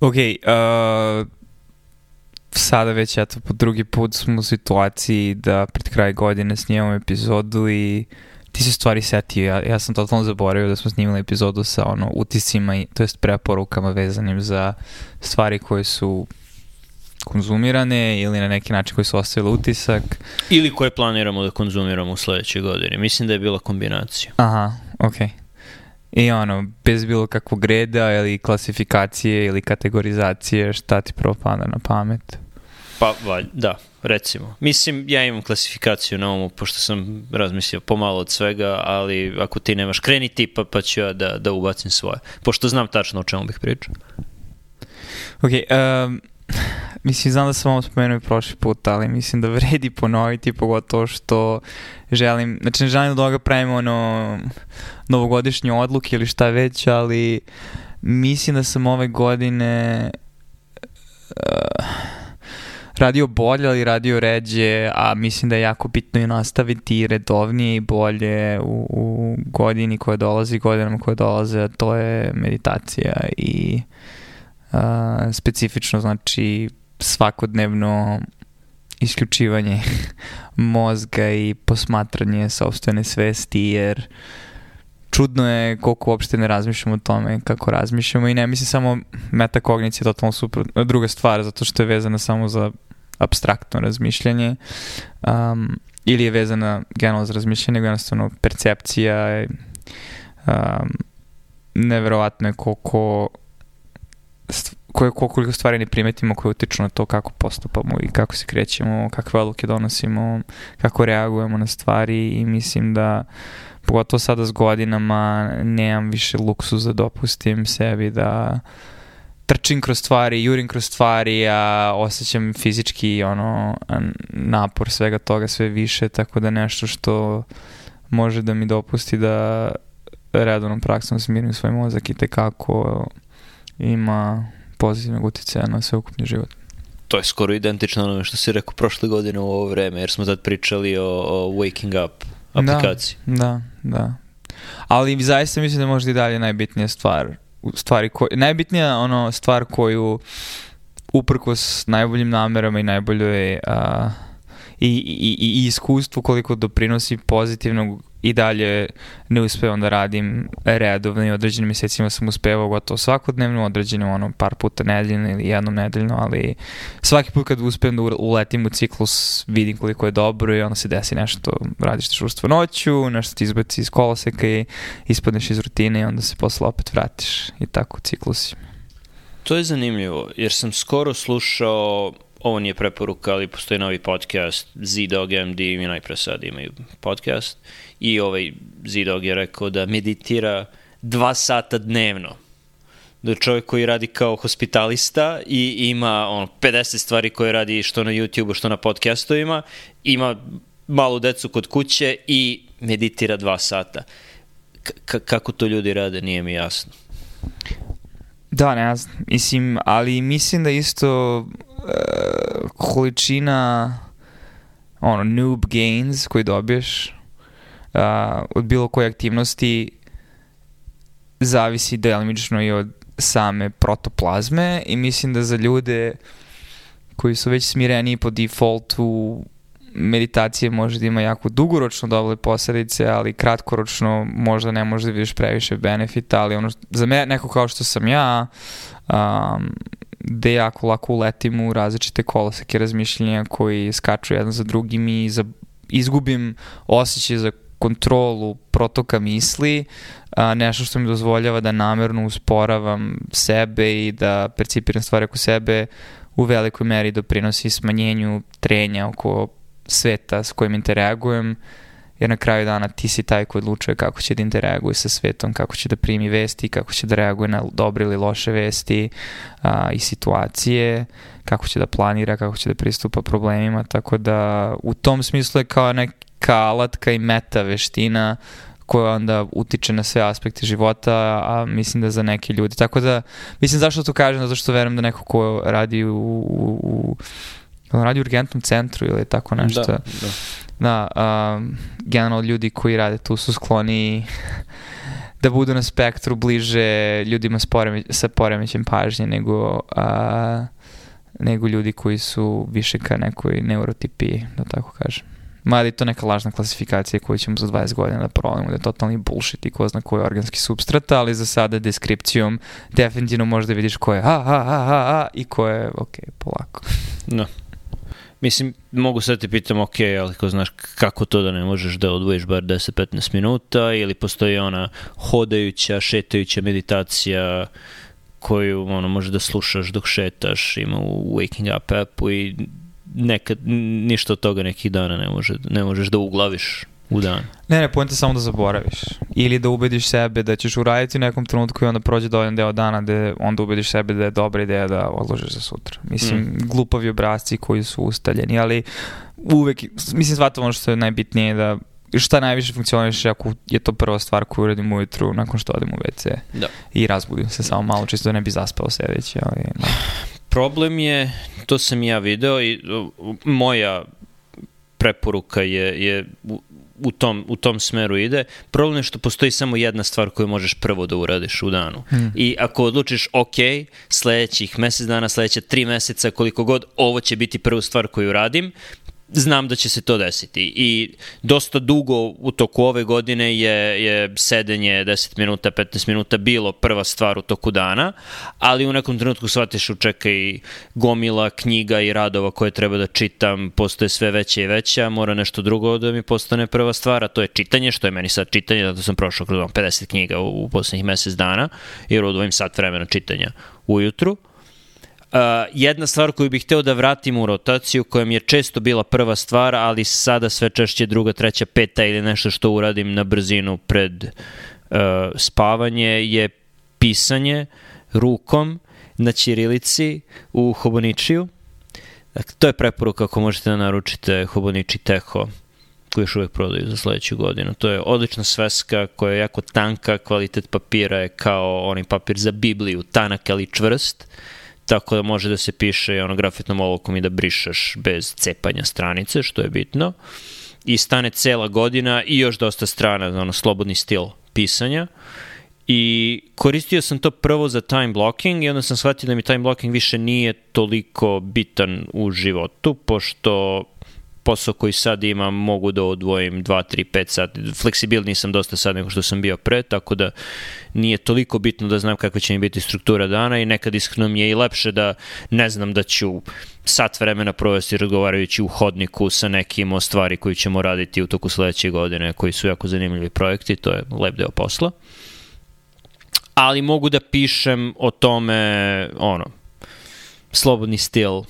Ok, uh, sada već eto po drugi put smo u situaciji da pred kraj godine snimamo epizodu i ti se stvari setio, ja, ja sam totalno zaboravio da smo snimali epizodu sa ono utisima, i, to jest preporukama vezanim za stvari koje su konzumirane ili na neki način koji su ostavili utisak. Ili koje planiramo da konzumiramo u sledećoj godini. Mislim da je bila kombinacija. Aha, okej. Okay. I ono, bez bilo kakvog reda ili klasifikacije ili kategorizacije, šta ti prvo pada na pamet? Pa, valj, da, recimo. Mislim, ja imam klasifikaciju na ovom, pošto sam razmislio pomalo od svega, ali ako ti nemaš, kreni ti pa, pa ću ja da, da ubacim svoje. Pošto znam tačno o čemu bih pričao. Ok, um, mislim, znam da sam ovo spomenuo i prošli put, ali mislim da vredi ponoviti, pogotovo što želim, znači ne želim da toga pravimo ono novogodišnje odluke ili šta već, ali mislim da sam ove godine uh, radio bolje, ali radio ređe, a mislim da je jako bitno i nastaviti redovnije i bolje u, u godini koja dolazi, godinama koje dolaze, a to je meditacija i uh, specifično znači svakodnevno isključivanje mozga i posmatranje sobstvene svesti, jer čudno je koliko uopšte ne razmišljamo o tome kako razmišljamo i ne mislim samo metakognicija je totalno super, druga stvar, zato što je vezana samo za abstraktno razmišljanje um, ili je vezana generalno za razmišljanje, nego jednostavno percepcija um, neverovatno je koliko koje, koliko stvari ne primetimo koje utiču na to kako postupamo i kako se krećemo, kakve odluke donosimo, kako reagujemo na stvari i mislim da pogotovo sada s godinama nemam više luksus da dopustim sebi da trčim kroz stvari, jurim kroz stvari, a osjećam fizički ono, napor svega toga sve više, tako da nešto što može da mi dopusti da redovnom praksom smirim svoj mozak i tekako ima pozitivnog utjecaja na sveukupni život. To je skoro identično onome što si rekao prošle godine u ovo vreme, jer smo tad pričali o, o Waking Up aplikaciji. Da, da, da. Ali zaista mislim da možda i dalje najbitnija stvar. Stvari ko, najbitnija ono stvar koju uprkos najboljim namerama i najboljoj uh, i, i, i iskustvu koliko doprinosi pozitivnog i dalje ne uspevam da radim redovno i određenim mesecima sam uspevao gotovo svakodnevno, određenim ono par puta nedeljno ili jednom nedeljno, ali svaki put kad uspem da uletim u ciklus vidim koliko je dobro i onda se desi nešto, radiš šurstvo noću, nešto ti izbaci iz koloseka i ispadneš iz rutine i onda se posle opet vratiš i tako ciklusi. To je zanimljivo, jer sam skoro slušao ovo nije preporuka, ali postoji novi podcast, Z-Dog MD i najpre sad imaju podcast i ovaj Z-Dog je rekao da meditira dva sata dnevno. Da je čovjek koji radi kao hospitalista i ima on, 50 stvari koje radi što na YouTube-u, što na podcastovima, ima malu decu kod kuće i meditira dva sata. K kako to ljudi rade, nije mi jasno. Da, ne znam. Mislim, ali mislim da isto količina ono, noob gains koji dobiješ uh, od bilo koje aktivnosti zavisi delimično i od same protoplazme i mislim da za ljude koji su već smireni po defaultu meditacije može da ima jako dugoročno dobre posledice, ali kratkoročno možda ne može da vidiš previše benefita, ali ono, za me, neko kao što sam ja, um, gde jako lako uletim u različite koloseke razmišljenja koji skaču jedan za drugim i za, izgubim osjećaj za kontrolu protoka misli, a, nešto što mi dozvoljava da namerno usporavam sebe i da percipiram stvari oko sebe u velikoj meri doprinosi smanjenju trenja oko sveta s kojim interagujem, jer na kraju dana ti si taj koji odlučuje kako će da interaguje sa svetom, kako će da primi vesti, kako će da reaguje na dobre ili loše vesti a, i situacije, kako će da planira, kako će da pristupa problemima, tako da u tom smislu je kao neka alatka i meta veština koja onda utiče na sve aspekte života, a mislim da za neke ljudi. Tako da, mislim zašto to kažem, zato što verujem da neko ko radi u, u, u on radi u urgentnom centru ili tako nešto. Da, da. da um, generalno ljudi koji rade tu su skloni da budu na spektru bliže ljudima s poreme, sa poremećem pažnje nego, a, nego ljudi koji su više ka nekoj neurotipiji, da tako kažem. Mada je to neka lažna klasifikacija koju ćemo za 20 godina da provalimo, da je totalni bullshit i ko zna koji je organski substrat, ali za sada deskripcijom definitivno možda vidiš ko je ha, ha, ha, ha, ha i ko je, ok, polako. No. Mislim, mogu sad te pitam, ok, ali ko znaš kako to da ne možeš da odvojiš bar 10-15 minuta ili postoji ona hodajuća, šetajuća meditacija koju ono, možeš da slušaš dok šetaš, ima u Waking Up appu i nekad, ništa od toga nekih dana ne, može, ne možeš da uglaviš u dan. Ne, ne, pojenta samo da zaboraviš. Ili da ubediš sebe da ćeš uraditi u nekom trenutku i onda prođe dovoljan deo dana da onda ubediš sebe da je dobra ideja da odložiš za sutra. Mislim, mm. glupavi obrazci koji su ustaljeni, ali uvek, mislim, shvatam ono što je najbitnije da šta najviše funkcioniše ako je to prva stvar koju uradim ujutru nakon što odem u WC. Da. I razbudim se samo malo, čisto da ne bi zaspao sedeći. Ali, no. Problem je, to sam ja video i moja preporuka je, je u tom, u tom smeru ide. Problem je što postoji samo jedna stvar koju možeš prvo da uradiš u danu. Hmm. I ako odlučiš, ok, sledećih mesec dana, sledeća tri meseca, koliko god, ovo će biti prva stvar koju radim, znam da će se to desiti i dosta dugo u toku ove godine je, je sedenje 10 minuta, 15 minuta bilo prva stvar u toku dana, ali u nekom trenutku shvatiš u čeka i gomila knjiga i radova koje treba da čitam, postoje sve veće i veća, mora nešto drugo da mi postane prva stvar, a to je čitanje, što je meni sad čitanje, zato sam prošao kroz 50 knjiga u, u poslednjih mesec dana, jer odvojim sat vremena čitanja ujutru. Jedna stvar koju bih hteo da vratim u rotaciju, koja mi je često bila prva stvar, ali sada sve češće druga, treća, peta ili nešto što uradim na brzinu pred uh, spavanje, je pisanje rukom na ćirilici u Hoboničiju. Dakle, to je preporuka ako možete da naručite Hoboniči Teho koji još uvek prodaju za sledeću godinu. To je odlična sveska koja je jako tanka, kvalitet papira je kao onaj papir za Bibliju, tanak ali čvrst. Uh, tako da može da se piše ono grafitnom olovkom i da brišeš bez cepanja stranice, što je bitno. I stane cela godina i još dosta strana, ono, slobodni stil pisanja. I koristio sam to prvo za time blocking i onda sam shvatio da mi time blocking više nije toliko bitan u životu, pošto posao koji sad imam mogu da odvojim 2, 3, 5 sati. Fleksibilniji sam dosta sad nego što sam bio pre, tako da nije toliko bitno da znam kakva će mi biti struktura dana i nekad iskreno mi je i lepše da ne znam da ću sat vremena provesti razgovarajući u hodniku sa nekim o stvari koju ćemo raditi u toku sledeće godine, koji su jako zanimljivi projekti, to je lep deo posla. Ali mogu da pišem o tome, ono, slobodni stil,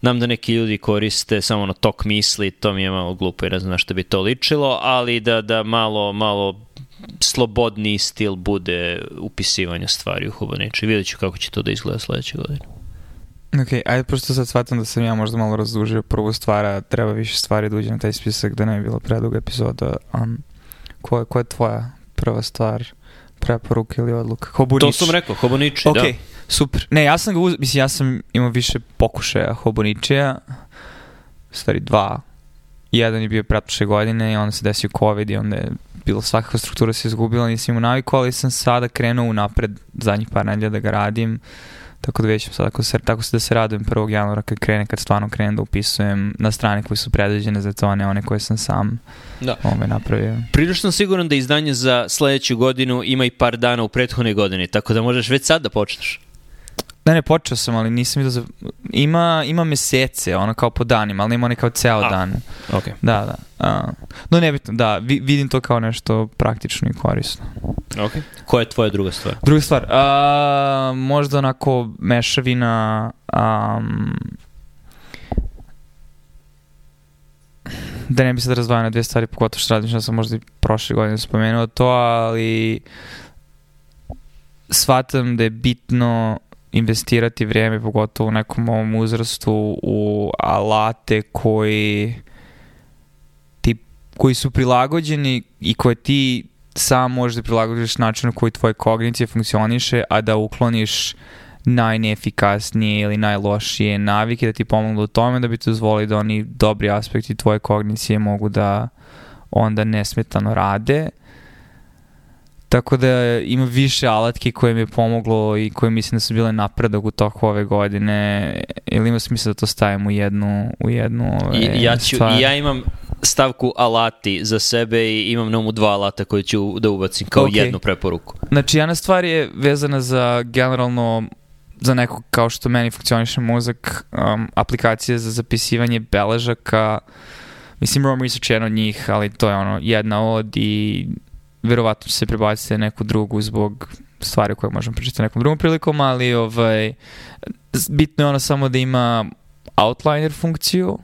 Znam da neki ljudi koriste samo na tok misli, to mi je malo glupo i ne znam na što bi to ličilo, ali da, da malo, malo slobodni stil bude upisivanja stvari u Hubaniči. Vidjet ću kako će to da izgleda sledeće godine. Ok, ajde prosto sad shvatam da sam ja možda malo razdužio prvu stvar, treba više stvari da uđe na taj spisak da ne bi bila preduga epizoda. Um, ko, ko je tvoja prva stvar, preporuka ili odluka? Hobonič. To sam rekao, Hoboniči, okay. da. Super. Ne, ja sam ga uz... Mislim, ja sam imao više pokušaja Hoboničeja. Stvari, dva. Jedan je bio pretpošle godine i onda se desio COVID i onda je bilo svakakva struktura se izgubila, nisam imao naviku, ali sam sada krenuo unapred zadnjih par nedelja da ga radim. Tako da već sad, ako se, tako se da se radujem 1. januara kad krene, kad stvarno krenem da upisujem na strane koje su predviđene za to, a ne one koje sam sam da. ove napravio. Prilično siguran da izdanje za sledeću godinu ima i par dana u prethodnoj godini, tako da možeš već sad da počneš. Ne, ne, počeo sam, ali nisam vidio za... Ima, ima mesece, ono kao po danima, ali nema ne kao ceo A, dan. Ok. Da, da. Uh, no, nebitno, da, vi, vidim to kao nešto praktično i korisno. Ok. Koja je tvoja druga stvar? Druga stvar, uh, možda onako mešavina... Um, da ne bi sad razdvajao na dvije stvari, pogotovo što radim, što sam možda i prošle godine spomenuo to, ali shvatam da je bitno investirati vrijeme, pogotovo u nekom ovom uzrastu, u alate koji ti, koji su prilagođeni i koje ti sam možeš da prilagodiš načinu koji tvoje kognicije funkcioniše, a da ukloniš najneefikasnije ili najlošije navike da ti pomognu u tome da bi ti dozvoli da oni dobri aspekti tvoje kognicije mogu da onda nesmetano rade Tako da ima više alatki koje mi je pomoglo i koje mislim da su bile napredak u toku ove godine. Ili ima smisla da to stavim u jednu, u jednu ove, I, ja ću, stvar? Ja imam stavku alati za sebe i imam na umu dva alata koje ću da ubacim kao Ok. jednu preporuku. Znači, jedna stvar je vezana za generalno za neko kao što meni funkcioniše mozak, um, aplikacije za zapisivanje beležaka, mislim Rome Research je jedna od njih, ali to je ono jedna od i verovatno će se prebaciti na neku drugu zbog stvari koje možemo pričati nekom drugom prilikom, ali ovaj, bitno je ono samo da ima outliner funkciju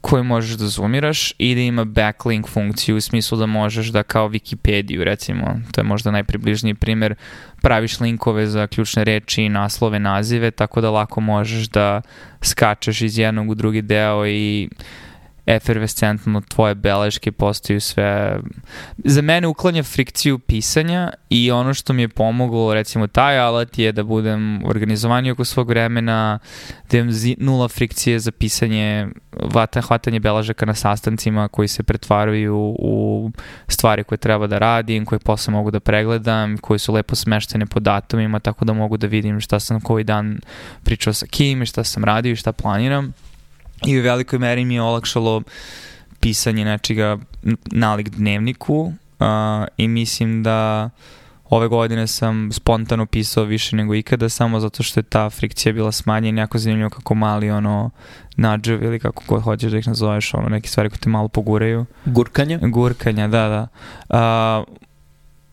koju možeš da zoomiraš i da ima backlink funkciju u smislu da možeš da kao Wikipediju recimo, to je možda najpribližniji primer, praviš linkove za ključne reči, naslove, nazive, tako da lako možeš da skačeš iz jednog u drugi deo i efervescentno tvoje beleške postaju sve... Za mene uklanja frikciju pisanja i ono što mi je pomoglo, recimo taj alat je da budem organizovaniji oko svog vremena, da imam nula frikcije za pisanje, vata, hvatanje beležaka na sastancima koji se pretvaraju u stvari koje treba da radim, koje posle mogu da pregledam, koje su lepo smeštene po datumima, tako da mogu da vidim šta sam koji dan pričao sa kim šta sam radio i šta planiram. I u velikoj meri mi je olakšalo pisanje nečega nalik dnevniku uh, i mislim da ove godine sam spontano pisao više nego ikada samo zato što je ta frikcija bila smanjena jako zanimljivo kako mali ono nađev ili kako god hoćeš da ih nazoveš ono neke stvari koje te malo poguraju Gurkanje? Gurkanja, da, da. A,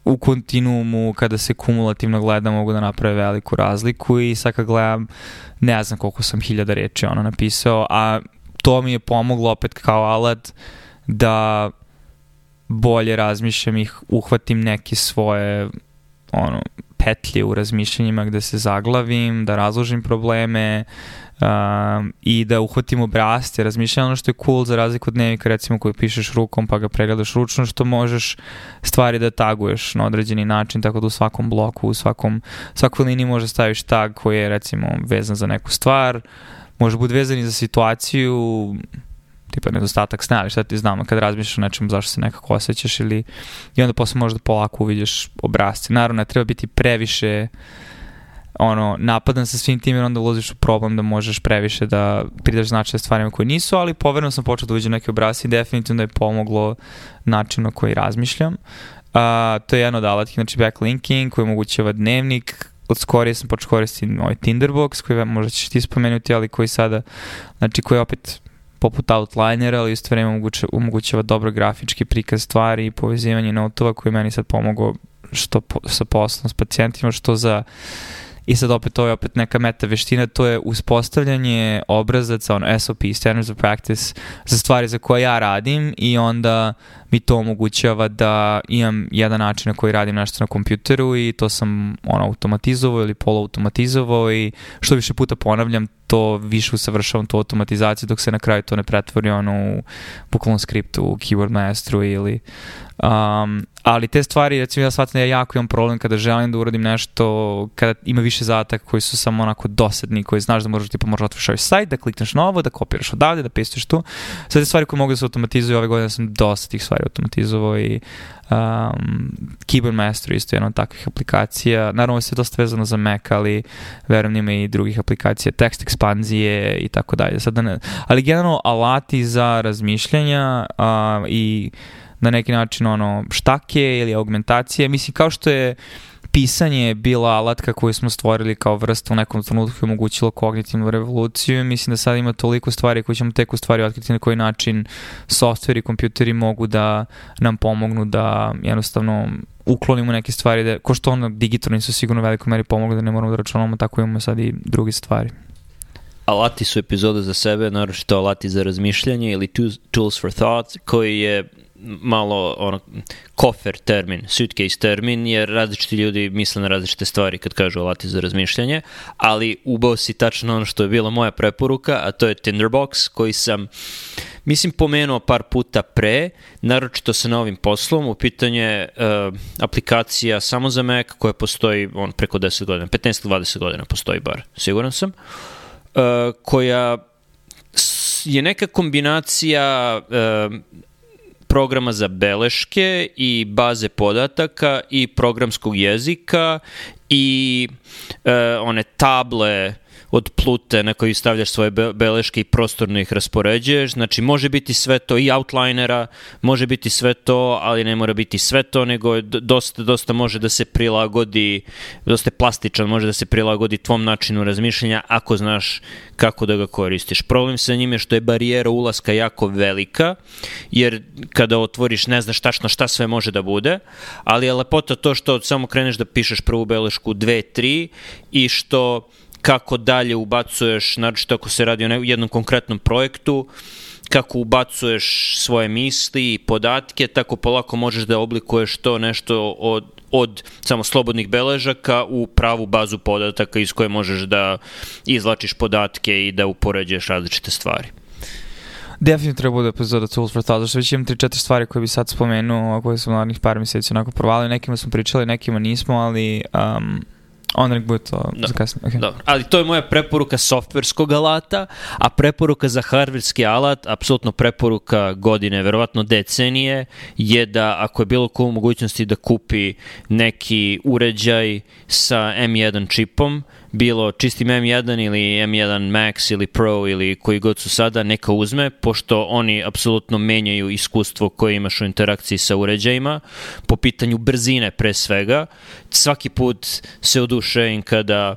u kontinuumu kada se kumulativno gleda mogu da naprave veliku razliku i sad kad gledam ne znam koliko sam hiljada reči ono napisao, a to mi je pomoglo opet kao alat da bolje razmišljam i uhvatim neke svoje ono, petlje u razmišljanjima gde se zaglavim, da razložim probleme um, i da uhvatim obrasce razmišljanja. Ono što je cool za razliku od dnevnika recimo koji pišeš rukom pa ga pregledaš ručno što možeš stvari da taguješ na određeni način tako da u svakom bloku, u svakom, svakoj liniji možeš staviš tag koji je recimo vezan za neku stvar, može biti vezan i za situaciju tipa nedostatak sna, ali šta ti znamo kad razmišljaš o nečemu zašto se nekako osjećaš ili i onda posle možda polako uviđaš obrazce. Naravno, treba biti previše ono, napadan sa svim tim jer onda ulaziš u problem da možeš previše da pridaš značaj stvarima koje nisu, ali poverno sam počeo da uviđam neke obrazce i definitivno da je pomoglo način na koji razmišljam. Uh, to je jedan od alatki, znači backlinking koji omogućava dnevnik, od skorije sam počeo koristiti ovaj Tinderbox koji možda ćeš ti spomenuti, ali koji sada, znači koji opet poput outlinera, ali isto vreme omogućava, omogućava dobro grafički prikaz stvari i povezivanje notova koji meni sad pomogao što po, sa poslom, s pacijentima, što za I sad opet to je opet neka meta veština, to je uspostavljanje obrazaca, ono SOP, Standards of Practice, za stvari za koje ja radim i onda mi to omogućava da imam jedan način na koji radim nešto na kompjuteru i to sam ono, automatizovao ili poluautomatizovao i što više puta ponavljam, to više usavršavam tu automatizaciju dok se na kraju to ne pretvori ono u bukvalnom skriptu, u Keyword Maestru ili Um, ali te stvari, recimo ja shvatam da ja jako imam problem kada želim da uradim nešto, kada ima više zadataka koji su samo onako dosadni, koji znaš da možeš, tipa možeš otvoriš ovaj sajt, da klikneš na ovo, da kopiraš odavde, da pestuješ tu. Sve te stvari koje mogu da se automatizuju, ove godine sam dosta tih stvari automatizovao i um, Keyboard Master isto je jedna od takvih aplikacija. Naravno, sve je dosta vezano za Mac, ali verujem da ima i drugih aplikacija, tekst ekspanzije i tako dalje. Sad da ne, ali generalno alati za razmišljanja uh, i na neki način ono štake ili augmentacije. Mislim, kao što je pisanje bila alatka koju smo stvorili kao vrstu u nekom trenutku i omogućilo kognitivnu revoluciju. Mislim da sad ima toliko stvari koje ćemo tek u stvari otkriti na koji način software i kompjuteri mogu da nam pomognu da jednostavno uklonimo neke stvari, da, ko što ono digitalni su sigurno u velikoj meri pomogli da ne moramo da računamo, tako imamo sad i druge stvari. Alati su epizoda za sebe, naročito alati za razmišljanje ili tools for thought, koji je malo ono kofer termin, suitcase termin, jer različiti ljudi misle na različite stvari kad kažu alati za razmišljanje, ali ubao si tačno ono što je bila moja preporuka, a to je Tinderbox, koji sam mislim pomenuo par puta pre, naročito sa novim poslom, u pitanje uh, aplikacija samo za Mac koja postoji on preko 10 godina, 15-20 godina postoji bar, siguran sam, uh, koja je neka kombinacija uh, programa za beleške i baze podataka i programskog jezika i e, one table od plute na koji stavljaš svoje beleške i prostorno ih raspoređuješ. Znači, može biti sve to i outlinera, može biti sve to, ali ne mora biti sve to, nego dosta, dosta može da se prilagodi, dosta je plastičan, može da se prilagodi tvom načinu razmišljanja ako znaš kako da ga koristiš. Problem sa njim je što je barijera ulaska jako velika, jer kada otvoriš ne znaš tačno šta sve može da bude, ali je lepota to što samo kreneš da pišeš prvu belešku 2, 3 i što kako dalje ubacuješ, naročito ako se radi o jednom konkretnom projektu, kako ubacuješ svoje misli i podatke, tako polako možeš da oblikuješ to nešto od, od samo slobodnih beležaka u pravu bazu podataka iz koje možeš da izlačiš podatke i da upoređuješ različite stvari. Definitivno treba bude epizoda Tools for Thought, zašto već imam 3-4 stvari koje bi sad spomenuo, a koje sam narednih par meseci onako provalio, nekima smo pričali, nekima nismo, ali um, Onda nek bude to da. za kasnije. Okay. Dobro, ali to je moja preporuka softverskog alata, a preporuka za hardverski alat, apsolutno preporuka godine, verovatno decenije, je da ako je bilo ko u mogućnosti da kupi neki uređaj sa M1 čipom, bilo čistim M1 ili M1 Max ili Pro ili koji god su sada, neka uzme, pošto oni apsolutno menjaju iskustvo koje imaš u interakciji sa uređajima, po pitanju brzine pre svega. Svaki put se oduševim kada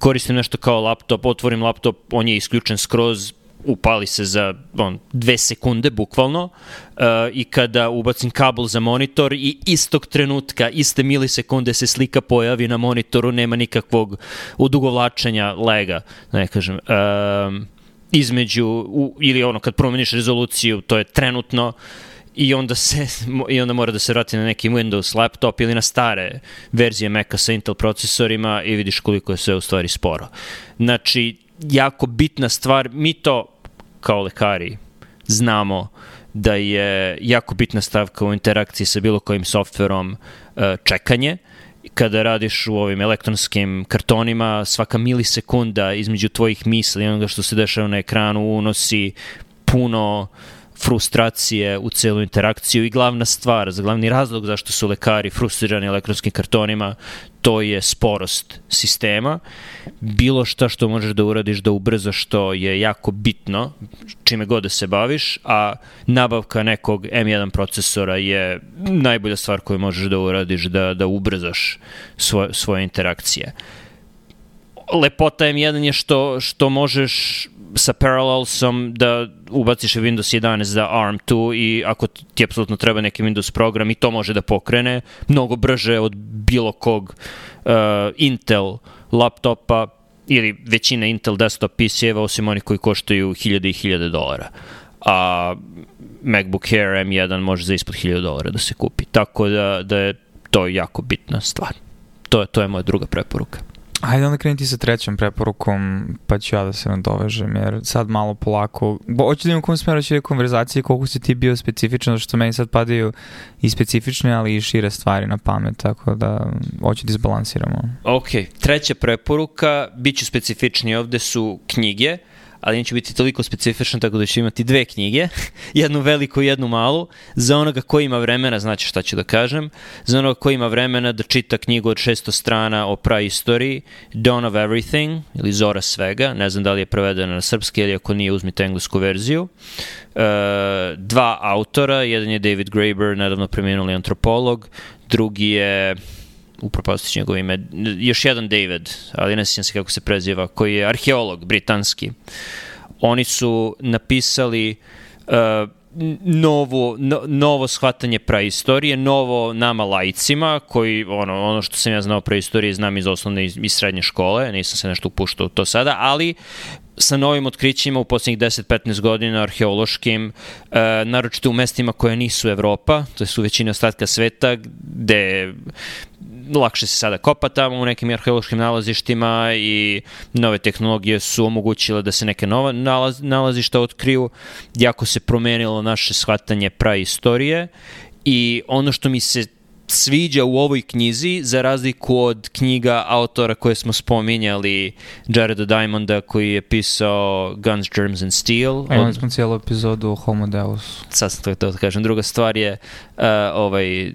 koristim nešto kao laptop, otvorim laptop, on je isključen skroz, upali se za on, dve sekunde bukvalno uh, i kada ubacim kabel za monitor i istog trenutka, iste milisekunde se slika pojavi na monitoru, nema nikakvog udugovlačenja lega, ne kažem. Uh, između, u, ili ono kad promeniš rezoluciju, to je trenutno i onda se i onda mora da se vrati na neki Windows laptop ili na stare verzije Maca sa Intel procesorima i vidiš koliko je sve u stvari sporo. Znači, jako bitna stvar, mi to kao lekari znamo da je jako bitna stavka u interakciji sa bilo kojim softverom e, čekanje. Kada radiš u ovim elektronskim kartonima, svaka milisekunda između tvojih misli i onoga što se dešava na ekranu unosi puno uh, frustracije u celu interakciju i glavna stvar, za glavni razlog zašto su lekari frustrirani elektronskim kartonima, to je sporost sistema. Bilo šta što možeš da uradiš da ubrzaš što je jako bitno, čime god da se baviš, a nabavka nekog M1 procesora je najbolja stvar koju možeš da uradiš da, da ubrzaš svoje, svoje interakcije. Lepota M1 je što, što možeš sa Parallelsom da ubaciš Windows 11 za ARM2 i ako ti apsolutno treba neki Windows program i to može da pokrene mnogo brže od bilo kog uh, Intel laptopa ili većina Intel desktop PC-eva osim onih koji koštaju hiljade i hiljade dolara. A MacBook Air M1 može za ispod 1000 dolara da se kupi. Tako da, da je to jako bitna stvar. To, to je moja druga preporuka. Ajde onda kreniti sa trećom preporukom, pa ću ja da se nadovežem, jer sad malo polako, bo, hoću da imam kom smeru će konverzacije, koliko si ti bio specifičan, što meni sad padaju i specifične, ali i šire stvari na pamet, tako da hoću da izbalansiramo. Ok, treća preporuka, bit ću specifični ovde su knjige, ali neću biti toliko specifičan tako da ću imati dve knjige, jednu veliku i jednu malu. Za onoga ko ima vremena, znači šta ću da kažem, za onoga ko ima vremena da čita knjigu od 600 strana o praistoriji, Dawn of Everything, ili Zora svega, ne znam da li je prevedena na srpski ili ako nije uzmite englesku verziju. E, dva autora, jedan je David Graeber, nedavno preminuli antropolog, drugi je upropastit ću njegovo ime, još jedan David, ali ne sjećam se kako se preziva, koji je arheolog britanski. Oni su napisali uh, novo, no, novo shvatanje praistorije, novo nama lajcima, koji, ono, ono što sam ja znao praistorije znam iz osnovne i iz srednje škole, nisam se nešto upuštao to sada, ali sa novim otkrićima u poslednjih 10-15 godina arheološkim, e, naročito u mestima koje nisu Evropa, to su većina ostatka sveta, gde lakše se sada kopa tamo u nekim arheološkim nalazištima i nove tehnologije su omogućile da se neke nova nalaz, nalazišta otkriju. Jako se promenilo naše shvatanje praistorije i ono što mi se sviđa u ovoj knjizi, za razliku od knjiga autora koje smo spominjali, Jareda Diamonda koji je pisao Guns, Germs and Steel. A imali smo cijelu epizodu o Homo Deus. Sad sam to da kažem. Druga stvar je uh, ovaj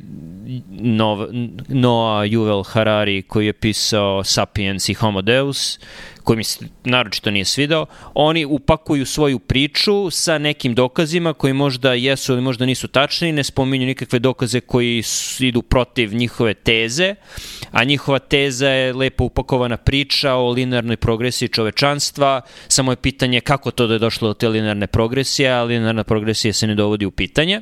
Nov, Noah Yuval Harari koji je pisao Sapiens i Homo Deus koji mi se naročito nije svidao, oni upakuju svoju priču sa nekim dokazima koji možda jesu ili možda nisu tačni, ne spominju nikakve dokaze koji idu protiv njihove teze, a njihova teza je lepo upakovana priča o linearnoj progresiji čovečanstva, samo je pitanje kako to da je došlo do te linearne progresije, a linearna progresija se ne dovodi u pitanje.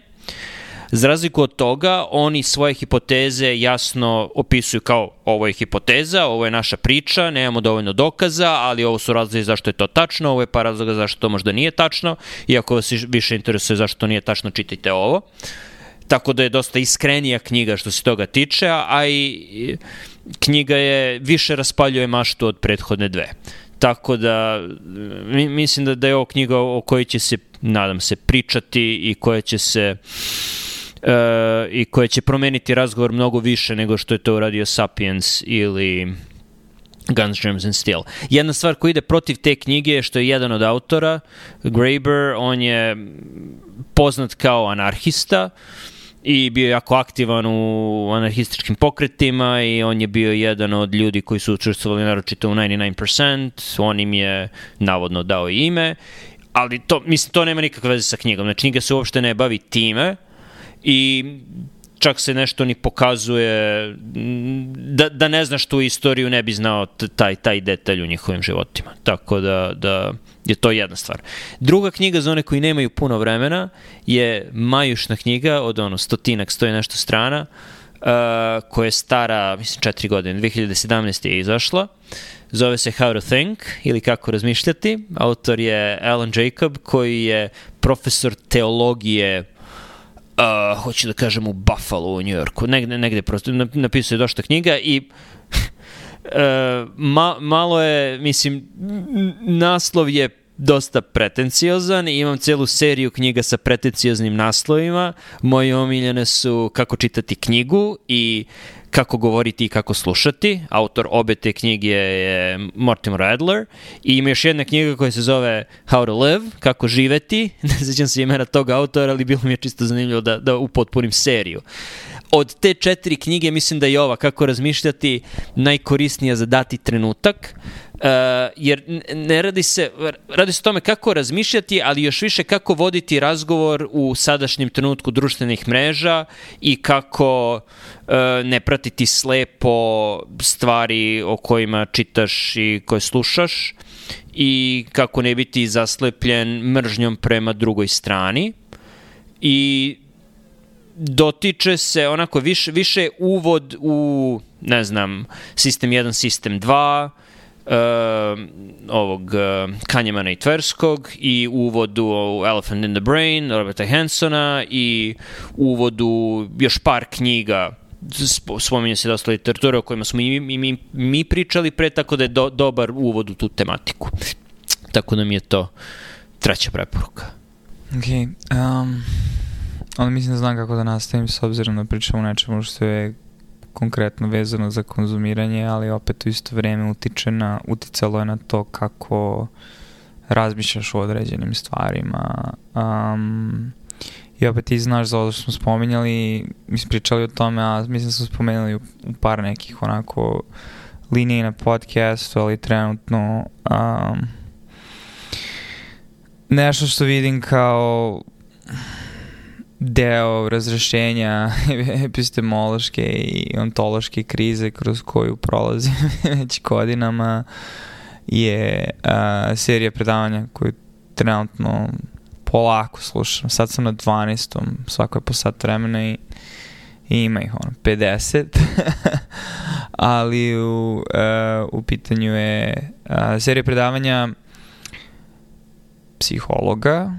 Za razliku od toga, oni svoje hipoteze jasno opisuju kao ovo je hipoteza, ovo je naša priča, nemamo dovoljno dokaza, ali ovo su razlozi zašto je to tačno, ovo je par razloga zašto to možda nije tačno, iako vas više interesuje zašto to nije tačno, čitajte ovo. Tako da je dosta iskrenija knjiga što se toga tiče, a i knjiga je više raspaljuje maštu od prethodne dve. Tako da mislim da, da je ovo knjiga o kojoj će se, nadam se, pričati i koja će se e, i koje će promeniti razgovor mnogo više nego što je to uradio Sapiens ili Guns, Germs and Steel. Jedna stvar koja ide protiv te knjige je što je jedan od autora, Graeber, on je poznat kao anarhista i bio jako aktivan u anarhističkim pokretima i on je bio jedan od ljudi koji su učestvovali naročito u 99%, on im je navodno dao ime, ali to, mislim, to nema nikakve veze sa knjigom. Znači, knjiga se uopšte ne bavi time, i čak se nešto ni pokazuje da, da ne znaš tu istoriju ne bi znao taj, taj detalj u njihovim životima. Tako da, da je to jedna stvar. Druga knjiga za one koji nemaju puno vremena je Majušna knjiga od ono stotinak, stoji nešto strana uh, koja je stara, mislim, četiri godine, 2017. je izašla. Zove se How to Think ili Kako razmišljati. Autor je Alan Jacob koji je profesor teologije uh, hoću da kažem u Buffalo u New Yorku, negde, negde prosto, napisao je došta knjiga i uh, ma, malo je, mislim, naslov je dosta pretenciozan i imam celu seriju knjiga sa pretencioznim naslovima. Moje omiljene su Kako čitati knjigu i kako govoriti i kako slušati. Autor obe te knjige je Mortimer Adler i ima još jedna knjiga koja se zove How to Live, kako živeti. Ne sećam se imena tog autora, ali bilo mi je čisto zanimljivo da, da upotpunim seriju. Od te četiri knjige mislim da je ova Kako razmišljati najkorisnija za dati trenutak jer ne radi se, radi se o tome kako razmišljati, ali još više kako voditi razgovor u sadašnjem trenutku društvenih mreža i kako uh, ne pratiti slepo stvari o kojima čitaš i koje slušaš i kako ne biti zaslepljen mržnjom prema drugoj strani. I dotiče se onako više, više uvod u ne znam, sistem 1, sistem 2 uh, ovog uh, Kanjemana i Tverskog i uvodu u Elephant in the Brain Roberta Hansona i uvodu još par knjiga spominje se dosta literature o kojima smo i mi, mi, mi pričali pre, tako da je do, dobar uvod u tu tematiku. Tako da mi je to treća preporuka. Ok, um, ali mislim da znam kako da nastavim s obzirom da pričamo o nečemu što je konkretno vezano za konzumiranje, ali opet u isto vreme utiče na, uticalo je na to kako razmišljaš o određenim stvarima. Um, I opet ti znaš za ovo što smo spominjali, mi smo pričali o tome, a mislim da smo spomenuli u, u par nekih onako linije na podcastu, ali trenutno um, nešto što vidim kao deo razrešenja epistemološke i ontološke krize kroz koju prolazim već godinama je uh, serija predavanja koju trenutno polako slušam. Sad sam na 12. Svako je po sat vremena i, i ima ih ono 50. Ali u, uh, u pitanju je uh, serija predavanja psihologa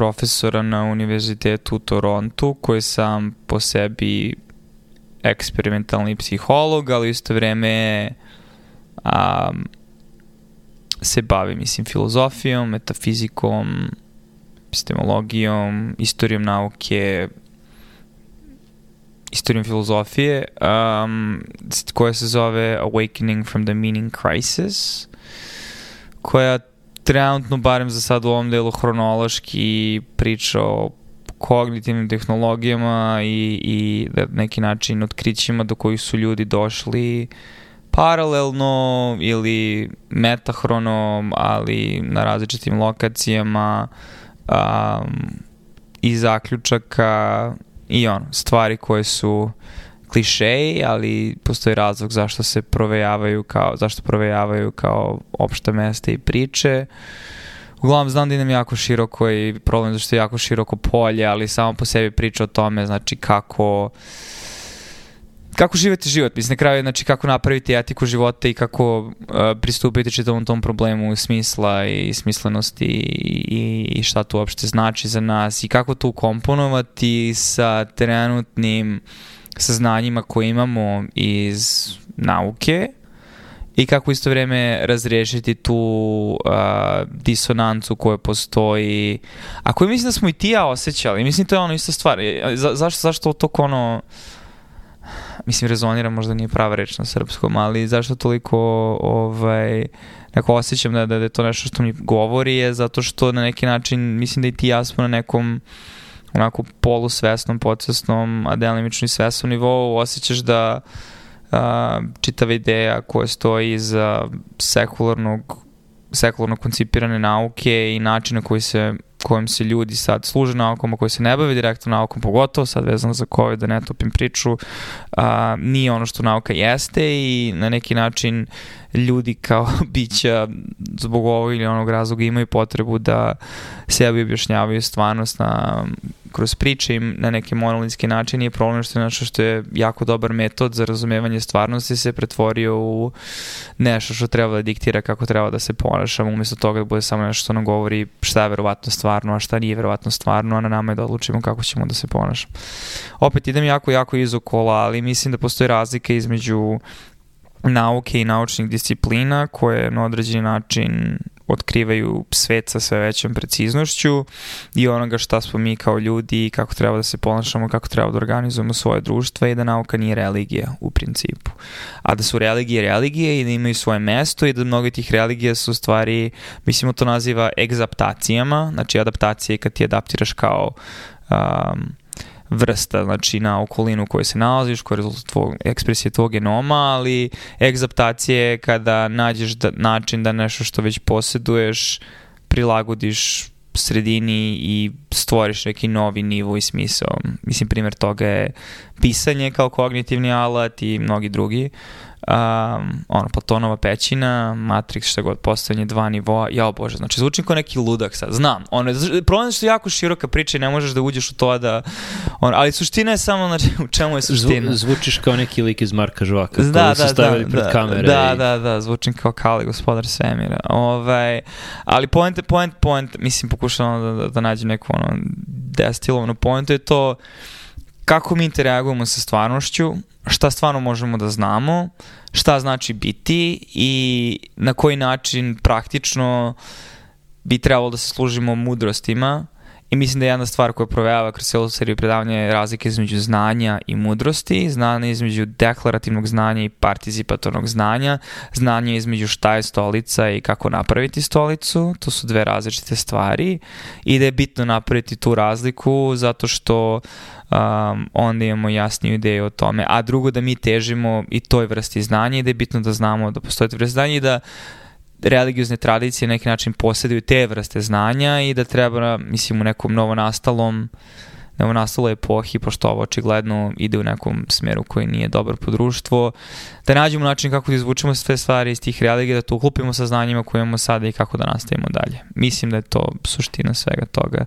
profesora na univerzitetu u Torontu koji sam po sebi eksperimentalni psiholog, ali isto vreme um, se bavi, mislim, filozofijom, metafizikom, epistemologijom, istorijom nauke, istorijom filozofije um, koja se zove Awakening from the Meaning Crisis koja trenutno, barem za sad u ovom delu hronološki priča o kognitivnim tehnologijama i, i da neki način otkrićima do kojih su ljudi došli paralelno ili metahronom, ali na različitim lokacijama um, i zaključaka i on, stvari koje su klišeji, ali postoji razlog zašto se provejavaju kao, zašto provejavaju kao opšta mesta i priče. Uglavnom znam da idem jako široko i problem zašto je jako široko polje, ali samo po sebi priča o tome, znači kako kako živete život, mislim na kraju, znači kako napraviti etiku života i kako uh, pristupiti čitavom tom problemu smisla i smislenosti i, i šta to uopšte znači za nas i kako to komponovati sa trenutnim saznanjima koje imamo iz nauke i kako isto vreme razrešiti tu uh, disonancu koja postoji, a koju mislim da smo i ti ja osjećali. Mislim, to je ono ista stvar. Za, zašto, zašto to ono mislim, rezonira, možda nije prava reč na srpskom, ali zašto toliko ovaj, neko osjećam da, da, da je to nešto što mi govori je zato što na neki način, mislim da i ti ja smo na nekom onako polusvesnom, podsvesnom, a delimično i svesnom nivou osjećaš da a, čitava ideja koja stoji iza sekularnog sekularno koncipirane nauke i načina koji se kojim se ljudi sad služe naukom, a koji se ne bave direktno naukom, pogotovo sad vezano za COVID, da ne topim priču, a, nije ono što nauka jeste i na neki način ljudi kao bića zbog ovog ili onog razloga imaju potrebu da sebi objašnjavaju stvarnost na kroz priče im na neke monolinski način je problem što je nešto što je jako dobar metod za razumevanje stvarnosti se pretvorio u nešto što treba da diktira kako treba da se ponašamo umesto toga da bude samo nešto što nam govori šta je verovatno stvarno, a šta nije verovatno stvarno, a na nama je da odlučimo kako ćemo da se ponašamo. Opet idem jako, jako izokola, ali mislim da postoji razlika između nauke i naučnih disciplina koje na određeni način otkrivaju svet sa sve većom preciznošću i onoga šta smo mi kao ljudi i kako treba da se ponašamo, kako treba da organizujemo svoje društva i da nauka nije religija u principu. A da su religije religije i da imaju svoje mesto i da mnogo tih religija su stvari, mislimo to naziva egzaptacijama, znači adaptacije kad ti adaptiraš kao um, vrsta, znači na okolinu u kojoj se nalaziš, koja je rezultat tvoj, ekspresije tvog genoma, ali egzaptacije je kada nađeš da, način da nešto što već posjeduješ prilagodiš sredini i stvoriš neki novi nivo i smisao. Mislim, primjer toga je pisanje kao kognitivni alat i mnogi drugi. Uh, um, ono, Platonova pećina, Matrix, šta god, postavljanje dva nivoa, ja bože, znači zvučim kao neki ludak sad, znam, ono, problem je što je jako široka priča i ne možeš da uđeš u to da, ono, ali suština je samo, znači, u čemu je suština? Zvu, zvučiš kao neki lik iz Marka Žvaka, da, da, su stavili da, pred da, kamere. Da, i... da, da, zvučim kao Kali, gospodar svemira, ovaj, ali point, point, point, mislim, pokušavam da, da, da nađem neku, ono, destilovanu point, je to, kako mi interagujemo sa stvarnošću, šta stvarno možemo da znamo, šta znači biti i na koji način praktično bi trebalo da se služimo mudrostima. I mislim da je jedna stvar koja provejava kroz celu seriju predavanja je razlika između znanja i mudrosti, znanje između deklarativnog znanja i participatornog znanja, znanje između šta je stolica i kako napraviti stolicu, to su dve različite stvari. I da je bitno napraviti tu razliku zato što um, onda imamo jasniju ideju o tome, a drugo da mi težimo i toj vrsti znanja i da je bitno da znamo da postoje vrste znanja i da religiozne tradicije na neki način posjeduju te vrste znanja i da treba, mislim, u nekom novonastalom novonastaloj epohi, pošto ovo očigledno ide u nekom smeru koji nije dobar po društvo, da nađemo način kako da izvučemo sve stvari iz tih religija, da to uklopimo sa znanjima koje imamo sada i kako da nastavimo dalje. Mislim da je to suština svega toga.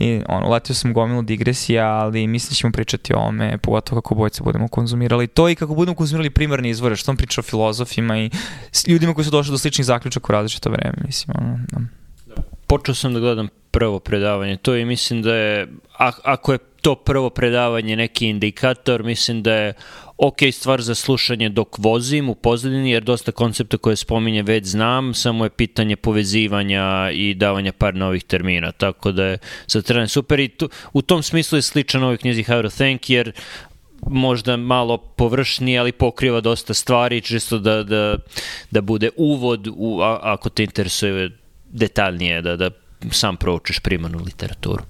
I ono, letio sam gomilu digresija, ali mislim da ćemo pričati o ome, pogotovo kako bojce budemo konzumirali to i kako budemo konzumirali primarne izvore, što sam pričao o filozofima i ljudima koji su došli do sličnih zaključaka u različito vreme, mislim. Ono, da. Počeo sam da gledam prvo predavanje, to i mislim da je, ako je to prvo predavanje neki indikator, mislim da je ok stvar za slušanje dok vozim u pozadini, jer dosta koncepta koje spominje već znam, samo je pitanje povezivanja i davanja par novih termina, tako da je za teren super i tu, u tom smislu je sličan ovoj knjizi How to Think, jer možda malo površniji, ali pokriva dosta stvari, čisto da, da, da bude uvod u, a, ako te interesuje detaljnije, da, da sam proučiš primarnu literaturu.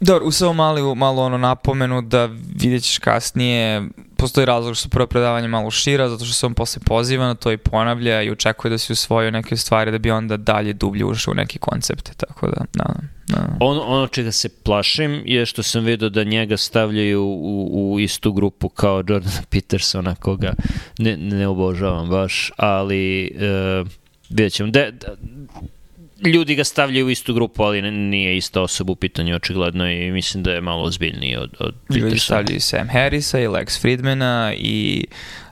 Dobro, u samo malo, malo ono napomenu da vidjet ćeš kasnije, postoji razlog što prvo predavanje malo šira, zato što se on posle poziva na to i ponavlja i očekuje da si usvojio neke stvari da bi onda dalje dublje ušao u neki koncepte, tako da, da, da. Ono, ono čega se plašim je što sam vidio da njega stavljaju u, u istu grupu kao Jordana Petersona, koga ne, ne obožavam baš, ali uh, vidjet ćemo. De, de, ljudi ga stavljaju u istu grupu, ali nije ista osoba u pitanju očigledno i mislim da je malo ozbiljniji od, od Petersona. Ljudi stavljaju Sam Harrisa i Lex Friedmana i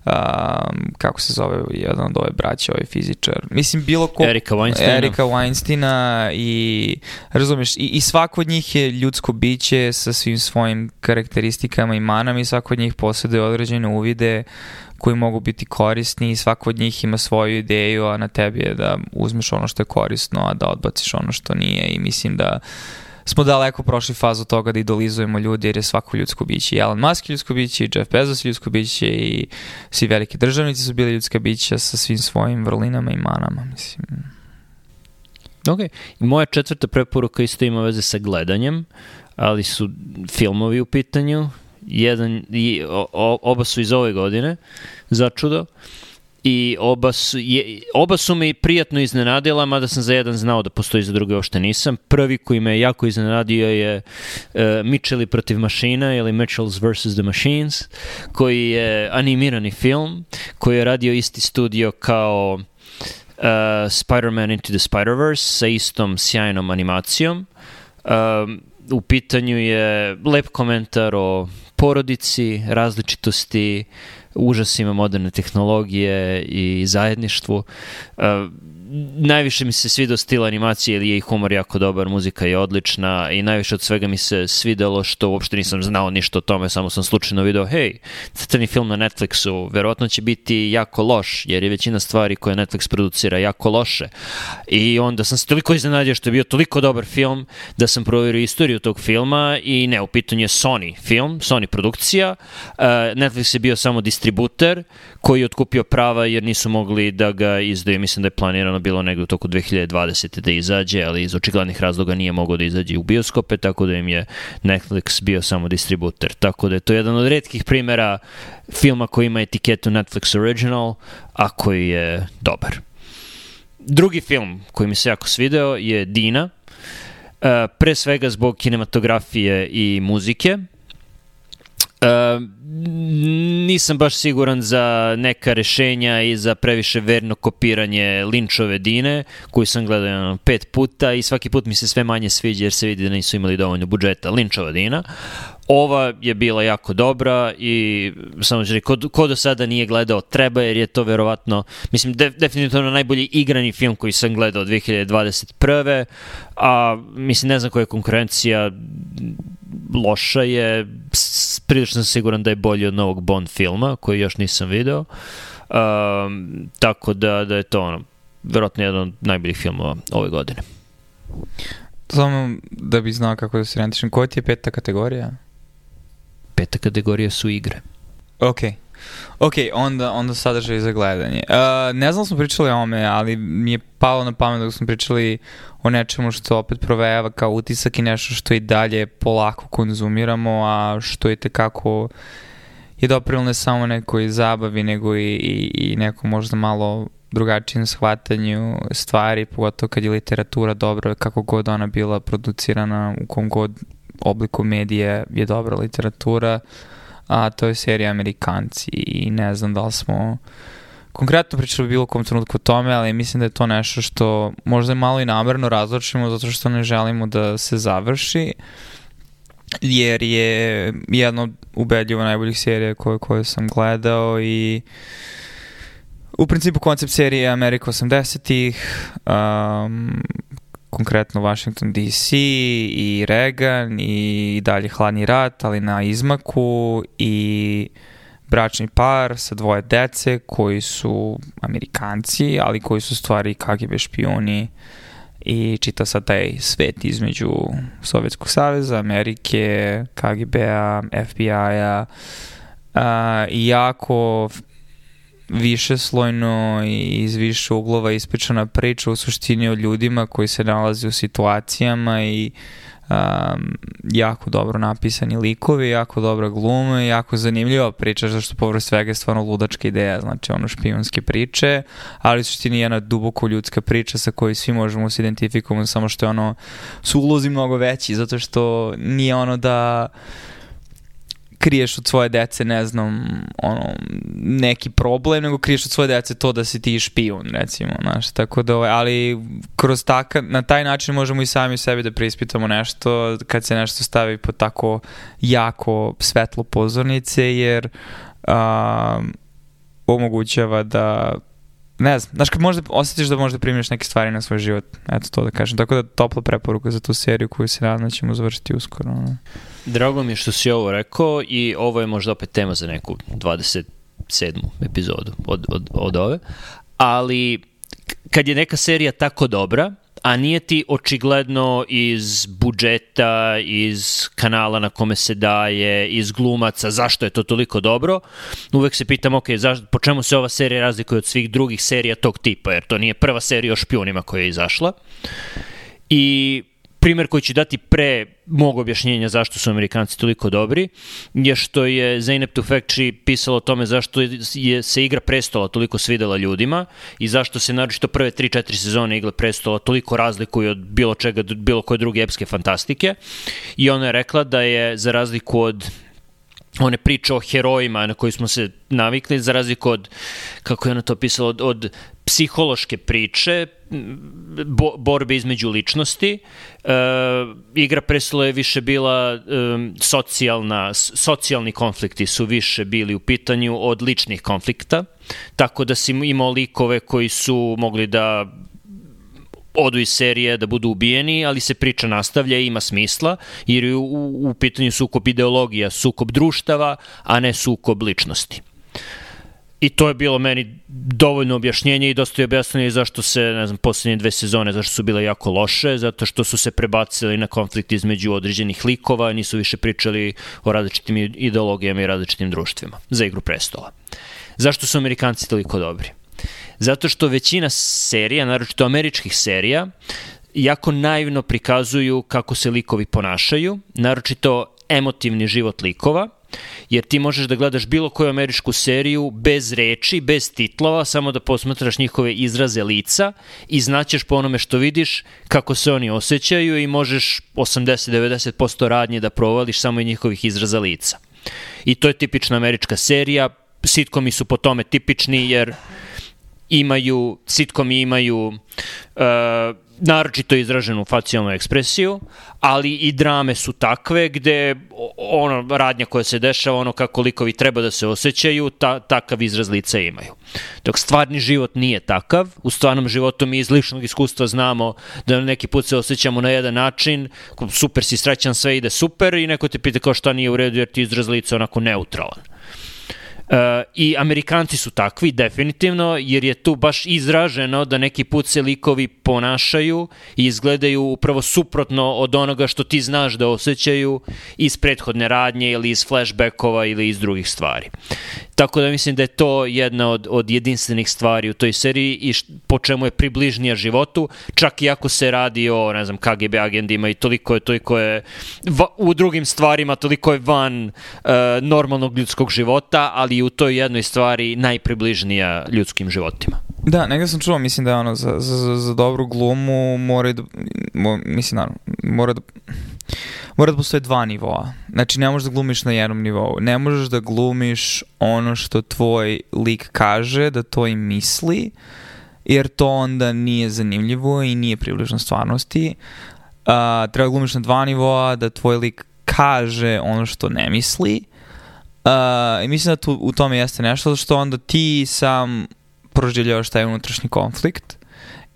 um, kako se zove jedan od ove braća, ovaj fizičar. Mislim, bilo ko... Erika Weinsteina. Erika Weinsteina i, razumeš, i, i svako od njih je ljudsko biće sa svim svojim karakteristikama i manama i svako od njih posjeduje određene uvide koji mogu biti korisni i svako od njih ima svoju ideju, a na tebi je da uzmeš ono što je korisno, a da odbaciš ono što nije i mislim da smo daleko prošli fazu toga da idolizujemo ljudi jer je svako ljudsko biće. I Elon Musk je ljudsko biće, i Jeff Bezos je ljudsko biće i svi veliki državnici su bili ljudska bića sa svim svojim vrlinama i manama. Mislim. Ok. I moja četvrta preporuka isto ima veze sa gledanjem, ali su filmovi u pitanju jedan, i, o, oba su iz ove godine, za čudo. I oba su, je, oba su me prijatno iznenadila, mada sam za jedan znao da postoji, za druge ošte nisam. Prvi koji me jako iznenadio je uh, Mitchelli protiv mašina ili Mitchells vs. The Machines, koji je animirani film, koji je radio isti studio kao uh, Spider-Man Into the Spider-Verse sa istom sjajnom animacijom. Um, u pitanju je lep komentar o porodici, različitosti, užasima moderne tehnologije i zajedništvu. Uh, najviše mi se svidao stil animacije ili je i humor jako dobar, muzika je odlična i najviše od svega mi se svidelo što uopšte nisam znao ništa o tome, samo sam slučajno video, hej, crtani film na Netflixu, verovatno će biti jako loš, jer je većina stvari koje Netflix producira jako loše. I onda sam se toliko iznenadio što je bio toliko dobar film da sam provjerio istoriju tog filma i ne, u pitanju je Sony film, Sony produkcija. Uh, Netflix je bio samo distributer koji je otkupio prava jer nisu mogli da ga izdaju, mislim da je planirano bilo negde u toku 2020. da izađe, ali iz očiglednih razloga nije mogao da izađe u bioskope, tako da im je Netflix bio samo distributer. Tako da je to jedan od redkih primera filma koji ima etiketu Netflix Original, a koji je dobar. Drugi film koji mi se jako svideo je Dina, uh, pre svega zbog kinematografije i muzike. Uh, nisam baš siguran za neka rešenja i za previše verno kopiranje Linčove Dine, koju sam gledao jedno, pet puta i svaki put mi se sve manje sviđa jer se vidi da nisu imali dovoljno budžeta. Linčova Dina. Ova je bila jako dobra i samo ću ko, ko do sada nije gledao treba jer je to verovatno, mislim, de, definitivno najbolji igrani film koji sam gledao 2021. A mislim, ne znam koja je konkurencija, loša je, prilično sam siguran da je bolji od novog Bond filma, koji još nisam video. Um, tako da, da je to ono, verovatno jedan od najboljih filmova ove godine. Samo da bi znao kako da se rentišem, koja ti je peta kategorija? Peta kategorija su igre. Ok. Ok, onda, onda sadržaj za gledanje. Uh, ne znam da smo pričali o ome, ali mi je palo na pamet da smo pričali o nečemu što opet provejava kao utisak i nešto što i dalje polako konzumiramo, a što je tekako je doprilo ne samo nekoj zabavi, nego i, i, i neko možda malo drugačijem shvatanju stvari, pogotovo kad je literatura dobra, kako god ona bila producirana, u kom god obliku medije je dobra literatura, a to je serija Amerikanci i ne znam da li smo konkretno pričali bilo kom trenutku o tome, ali mislim da je to nešto što možda malo i namerno razločimo zato što ne želimo da se završi jer je jedna od ubedljivo najboljih serija koje, koje sam gledao i u principu koncept serije je Amerika 80-ih, um, konkretno Washington DC i Reagan i dalje hladni rat, ali na izmaku i bračni par sa dvoje dece koji su Amerikanci, ali koji su stvari KGB špioni i čita sad taj svet između Sovjetskog saveza, Amerike, KGB-a, FBI-a i jako više slojno i iz više uglova ispričana priča u suštini o ljudima koji se nalaze u situacijama i um, jako dobro napisani likovi, jako dobra gluma jako zanimljiva priča, zašto povrlo svega je stvarno ludačka ideja, znači ono špijunske priče, ali u suštini jedna duboko ljudska priča sa kojoj svi možemo se identifikovati, samo što je ono, su ulozi mnogo veći, zato što nije ono da kriješ od svoje dece, ne znam, ono, neki problem, nego kriješ od svoje dece to da si ti špijun, recimo, znaš, tako da, ovaj, ali kroz taka, na taj način možemo i sami sebi da preispitamo nešto kad se nešto stavi po tako jako svetlo pozornice, jer um, omogućava da ne znam, znaš kad možda osjetiš da možda primiš neke stvari na svoj život, eto to da kažem, tako da topla preporuka za tu seriju koju se nadam da ćemo završiti uskoro. Ne? Drago mi je što si ovo rekao i ovo je možda opet tema za neku 27. epizodu od, od, od ove, ali kad je neka serija tako dobra, a nije ti očigledno iz budžeta, iz kanala na kome se daje, iz glumaca, zašto je to toliko dobro, uvek se pitam, ok, zašto, po čemu se ova serija razlikuje od svih drugih serija tog tipa, jer to nije prva serija o špionima koja je izašla. I primer koji ću dati pre mog objašnjenja zašto su Amerikanci toliko dobri je što je Zeynep Tufekci pisalo o tome zašto je se igra prestola toliko svidela ljudima i zašto se naročito prve 3-4 sezone igle prestola toliko razlikuju od bilo čega, bilo koje druge epske fantastike. I ona je rekla da je za razliku od one priče o herojima na koji smo se navikli, za razliku od, kako je ona to pisala, od, od psihološke priče, bo, borbe između ličnosti. E, Igra prestola je više bila e, socijalna, socijalni konflikti su više bili u pitanju od ličnih konflikta, tako da si imao likove koji su mogli da odu iz serije da budu ubijeni, ali se priča nastavlja i ima smisla, jer je u, u pitanju sukob ideologija, sukob društava, a ne sukob ličnosti. I to je bilo meni dovoljno objašnjenje i dosta je objasnjenje zašto se, ne znam, poslednje dve sezone, zašto su bile jako loše, zato što su se prebacili na konflikt između određenih likova, nisu više pričali o različitim ideologijama i različitim društvima za igru prestola. Zašto su Amerikanci toliko dobri? Zato što većina serija, naročito američkih serija, jako naivno prikazuju kako se likovi ponašaju, naročito emotivni život likova, jer ti možeš da gledaš bilo koju američku seriju bez reči, bez titlova, samo da posmatraš njihove izraze lica i znaćeš po onome što vidiš kako se oni osjećaju i možeš 80-90% radnje da provališ samo i njihovih izraza lica. I to je tipična američka serija, sitkomi su po tome tipični jer imaju, sitkomi imaju uh, naročito izraženu facijalnu ekspresiju, ali i drame su takve gde ono radnja koja se dešava, ono kako likovi treba da se osjećaju, ta, takav izraz lica imaju. Dok stvarni život nije takav, u stvarnom životu mi iz ličnog iskustva znamo da neki put se osjećamo na jedan način, super si srećan, sve ide super i neko te pita kao šta nije u redu jer ti izraz lica onako neutralan. Uh, I Amerikanci su takvi, definitivno, jer je tu baš izraženo da neki put se likovi ponašaju i izgledaju upravo suprotno od onoga što ti znaš da osjećaju iz prethodne radnje ili iz flashbackova ili iz drugih stvari. Tako da mislim da je to jedna od, od jedinstvenih stvari u toj seriji i š, po čemu je približnija životu, čak i ako se radi o, ne znam, KGB agendima i toliko je, toliko je va, u drugim stvarima, toliko je van uh, normalnog ljudskog života, ali u toj jednoj stvari najpribližnija ljudskim životima. Da, negde sam čuo, mislim da ono, za, za, za dobru glumu mora da, mo, mislim, naravno, mora da, mora da postoje dva nivoa. Znači, ne možeš da glumiš na jednom nivou. Ne možeš da glumiš ono što tvoj lik kaže, da to i misli, jer to onda nije zanimljivo i nije približno stvarnosti. Uh, treba da glumiš na dva nivoa, da tvoj lik kaže ono što ne misli. Uh, I mislim da tu, u tome jeste nešto, što onda ti sam proživljavaš taj unutrašnji konflikt.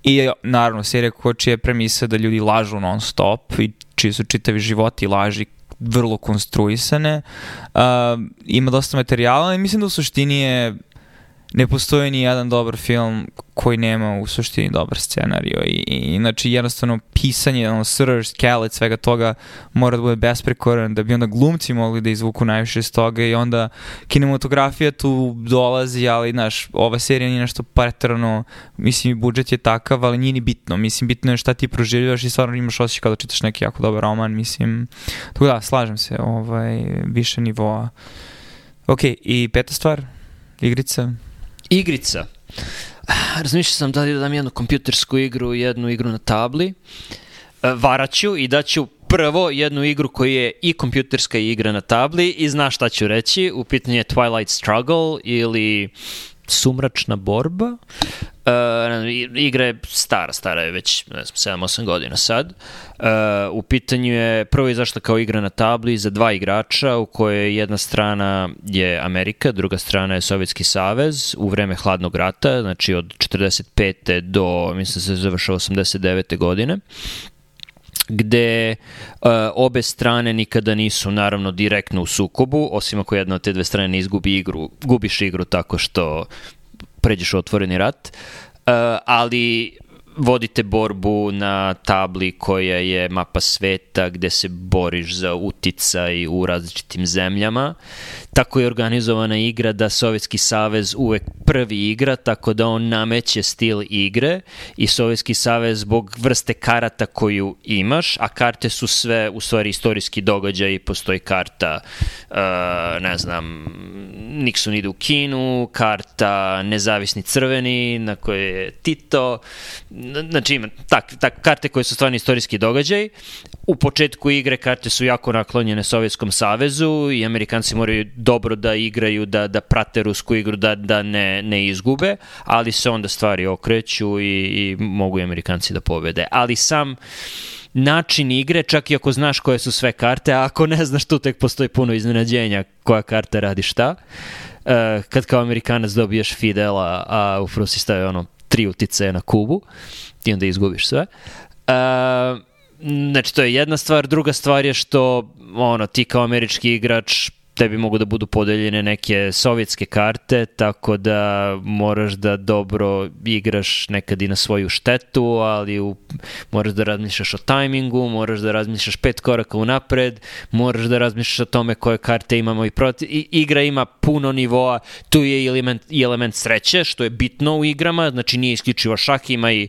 I naravno, serija koja čije premisa da ljudi lažu non stop i čiji su čitavi životi laži vrlo konstruisane. Uh, ima dosta materijala i mislim da u suštini je ne postoji ni jedan dobar film koji nema u suštini dobar scenario i, i znači jednostavno pisanje, ono, srž, skelet, svega toga mora da bude besprekoran da bi onda glumci mogli da izvuku najviše iz toga i onda kinematografija tu dolazi, ali znaš, ova serija nije nešto pretrano, mislim budžet je takav, ali nije ni bitno, mislim bitno je šta ti proživljaš i stvarno imaš osjećaj kada čitaš neki jako dobar roman, mislim, tako da, slažem se, ovaj, više nivoa. Ok, i peta stvar, igrica? Igrica. Razmišljao sam da li da dam jednu kompjutersku igru, jednu igru na tabli. E, varaću i daću prvo jednu igru koja je i kompjuterska igra na tabli i znaš šta ću reći. U pitanju je Twilight Struggle ili Sumračna borba. Uh, igra je stara, stara je već 7-8 godina sad. Uh, u pitanju je prvo izašla kao igra na tabli za dva igrača u kojoj jedna strana je Amerika, druga strana je Sovjetski savez u vreme hladnog rata, znači od 45. do, mislim se završa 89. godine gde uh, obe strane nikada nisu naravno direktno u sukobu, osim ako jedna od te dve strane ne izgubi igru, gubiš igru tako što pređeš u otvoreni rat, uh, ali vodite borbu na tabli koja je mapa sveta gde se boriš za uticaj u različitim zemljama. Tako je organizovana igra da Sovjetski savez uvek prvi igra, tako da on nameće stil igre i Sovjetski savez zbog vrste karata koju imaš, a karte su sve u stvari istorijski događaj, postoji karta, uh, ne znam, Nixon ide u Kinu, karta Nezavisni crveni, na kojoj je Tito, znači ima tak, tak, karte koje su stvarno istorijski događaj. U početku igre karte su jako naklonjene Sovjetskom savezu i Amerikanci moraju dobro da igraju, da, da prate rusku igru, da, da ne, ne izgube, ali se onda stvari okreću i, i mogu i Amerikanci da pobede. Ali sam način igre, čak i ako znaš koje su sve karte, a ako ne znaš, tu tek postoji puno iznenađenja koja karta radi šta. Uh, kad kao Amerikanac dobiješ Fidela, a u Frusi staje ono tri utice na kubu, ti onda izgubiš sve. Uh, znači, to je jedna stvar. Druga stvar je što ono, ti kao američki igrač tebi mogu da budu podeljene neke sovjetske karte, tako da moraš da dobro igraš nekad i na svoju štetu, ali u, moraš da razmišljaš o tajmingu, moraš da razmišljaš pet koraka unapred, moraš da razmišljaš o tome koje karte imamo i proti... I, igra ima puno nivoa, tu je i element, i element sreće, što je bitno u igrama, znači nije isključivo šah, ima i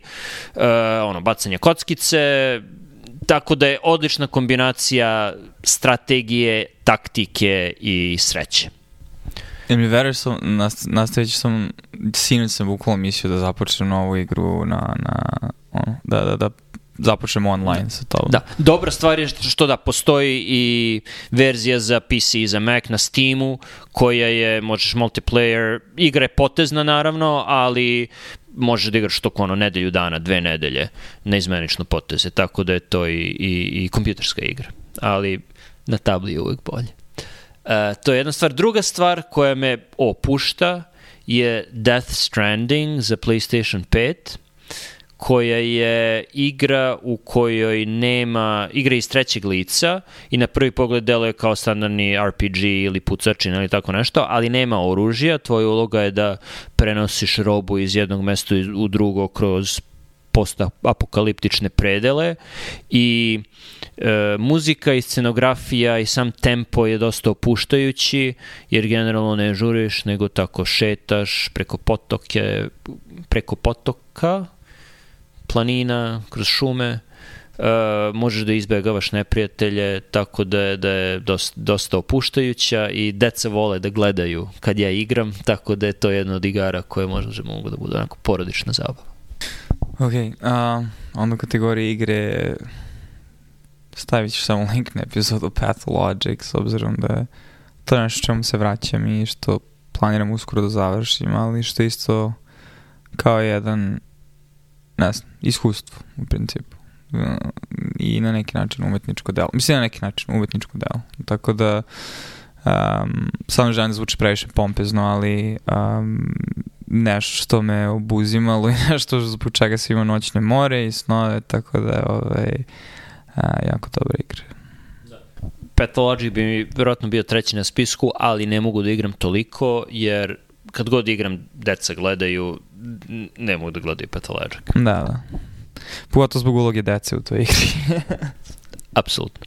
uh, ono, bacanje kockice, Tako da je odlična kombinacija strategije, taktike i sreće. Jel mi veruješ sam, nastavit ću sam, sinoć sam bukvalo mislio da započnem novu igru na, na ono, da, da, da započnemo online sa tobom. Da, dobra stvar je što da postoji i verzija za PC i za Mac na Steamu koja je, možeš multiplayer, igra je potezna naravno, ali možeš da igraš toko ono nedelju dana, dve nedelje na izmenično poteze, tako da je to i, i, i kompjuterska igra. Ali na tabli je uvek bolje. E, to je jedna stvar. Druga stvar koja me opušta je Death Stranding za PlayStation 5 koja je igra u kojoj nema, igra iz trećeg lica i na prvi pogled deluje kao standardni RPG ili pucačina ili tako nešto, ali nema oružja, tvoja uloga je da prenosiš robu iz jednog mesta u drugo kroz post-apokaliptične predele i e, muzika i scenografija i sam tempo je dosta opuštajući jer generalno ne žuriš nego tako šetaš preko potoke preko potoka planina, kroz šume, uh, možeš da izbegavaš neprijatelje, tako da je, da je dosta, dosta opuštajuća i deca vole da gledaju kad ja igram, tako da je to jedna od igara koje možda mogu da bude onako porodična zabava. Ok, uh, onda u kategoriji igre stavit ću samo link na epizodu Pathologic s obzirom da je to nešto čemu se vraćam i što planiram uskoro da završim, ali što isto kao jedan ne znam, iskustvo u principu i na neki način umetničko delo. Mislim na neki način umetničko delo. Tako da um, samo želim da zvuči previše pompezno, ali um, nešto što me obuzimalo i nešto zbog čega se ima noćne more i snove, tako da je ovaj, a, jako dobra igra. Pathologic bi mi vjerojatno bio treći na spisku, ali ne mogu da igram toliko, jer kad god igram, deca gledaju, ne mogu da gledaju Petaleđak. Da, da. Pogotovo zbog uloge dece u toj igri. Apsolutno.